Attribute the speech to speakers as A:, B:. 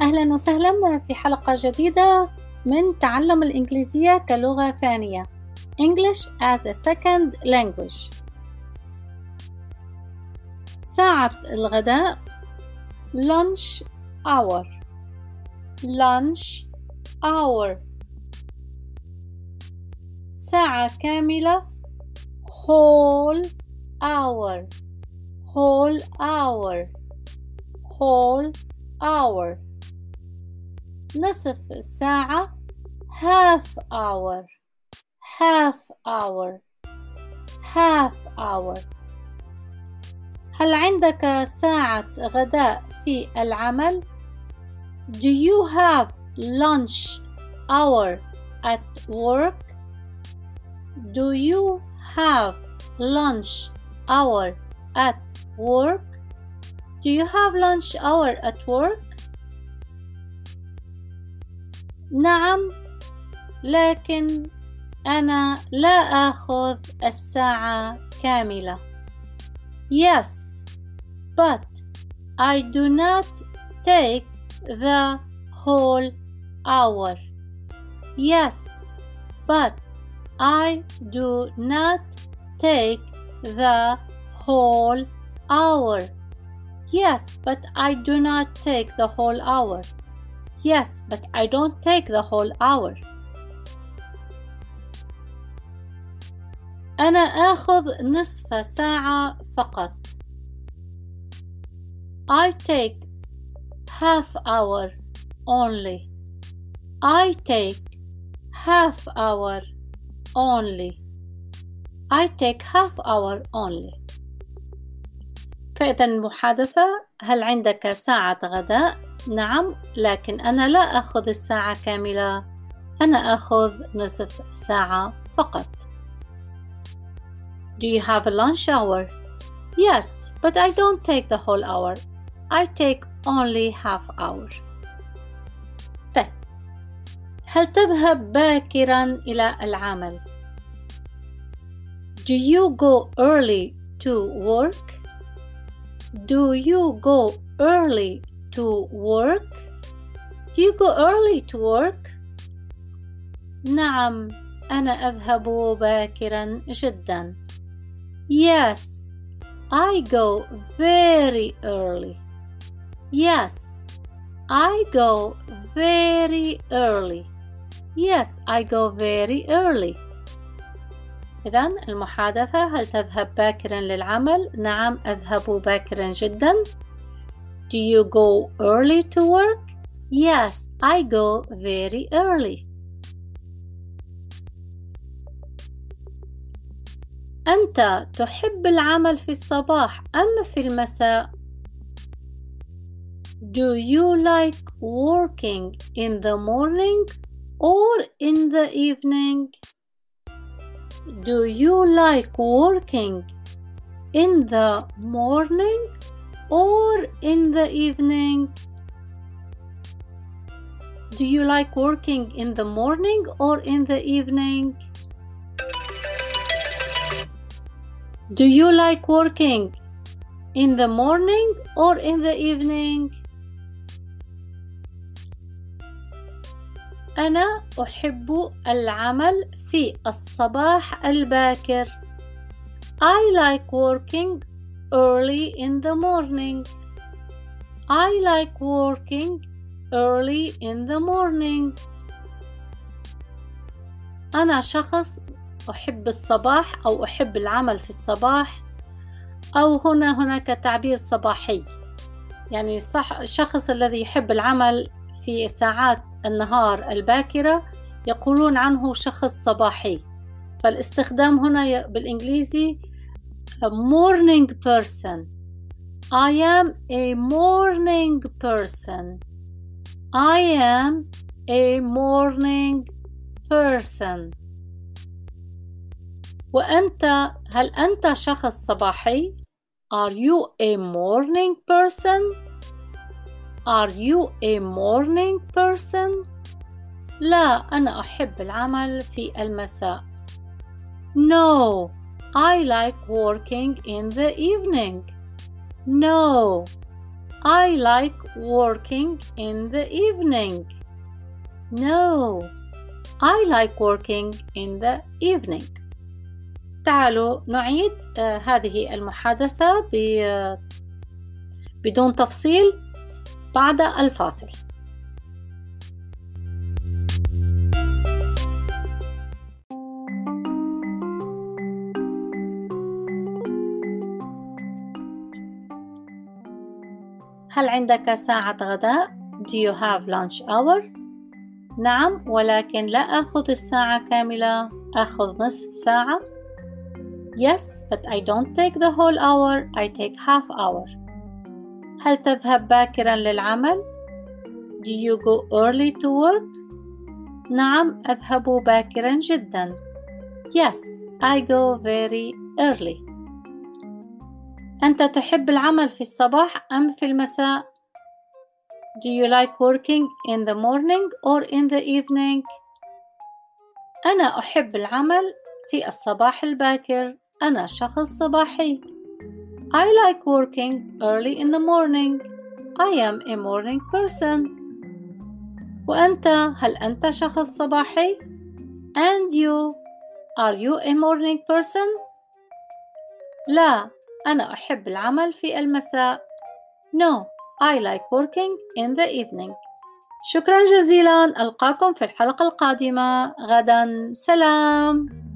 A: أهلا وسهلا في حلقة جديدة من تعلم الإنجليزية كلغة ثانية English as a second language ساعة الغداء lunch hour lunch hour ساعة كاملة whole hour whole hour whole hour نصف ساعة half hour half hour half hour هل عندك ساعة غداء في العمل؟ Do you have lunch hour at work? Do you have lunch hour at work? Do you have lunch hour at work? نعم لكن أنا لا آخذ الساعة كاملة. Yes, but I do not take the whole hour. Yes, but I do not take the whole hour. Yes, but I do not take the whole hour. Yes, but I don't take the whole hour. أنا آخذ نصف ساعة فقط. I take half hour only. I take half hour only. I take half hour only. فإذا المحادثة هل عندك ساعة غداء؟ نعم لكن أنا لا أخذ الساعة كاملة أنا أخذ نصف ساعة فقط Do you have a lunch hour? Yes, but I don't take the whole hour. I take only half hour. طيب هل تذهب باكرا إلى العمل؟ Do you go early to work? Do you go early to work? Do you go early to work? نعم أنا أذهب باكرا جدا Yes I go very early Yes I go very early Yes I go very early إذا المحادثة هل تذهب باكرا للعمل؟ نعم أذهب باكرا جدا Do you go early to work? Yes, I go very early. أنت تحب العمل في الصباح أم في المساء؟ Do you like working in the morning or in the evening? Do you like working in the morning or in the evening? Do you like working in the morning or in the evening? Do you like working in the morning or in the evening? أنا أحب العمل في الصباح الباكر. I like working early in the morning. I like working early in the morning. أنا شخص أحب الصباح أو أحب العمل في الصباح أو هنا هناك تعبير صباحي يعني صح الشخص الذي يحب العمل في ساعات النهار الباكرة يقولون عنه شخص صباحي فالاستخدام هنا بالإنجليزي a morning person. I am a morning person. I am a morning person. وأنت هل أنت شخص صباحي؟ Are you a morning person? Are you a morning person? لا أنا أحب العمل في المساء. No, I like working in the evening. No, I like working in the evening. No, I like working in the evening. تعالوا نعيد آه هذه المحادثة بدون تفصيل بعد الفاصل. هل عندك ساعة غداء؟ Do you have lunch hour؟ نعم ولكن لا أخذ الساعة كاملة أخذ نصف ساعة Yes but I don't take the whole hour I take half hour هل تذهب باكرا للعمل؟ Do you go early to work؟ نعم أذهب باكرا جدا Yes I go very early أنت تحب العمل في الصباح أم في المساء؟ Do you like working in the morning or in the evening? أنا أحب العمل في الصباح الباكر. أنا شخص صباحي. I like working early in the morning. I am a morning person. وأنت هل أنت شخص صباحي؟ And you are you a morning person؟ لا أنا أحب العمل في المساء. No, I like working in the evening. شكرا جزيلا ألقاكم في الحلقة القادمة غدا سلام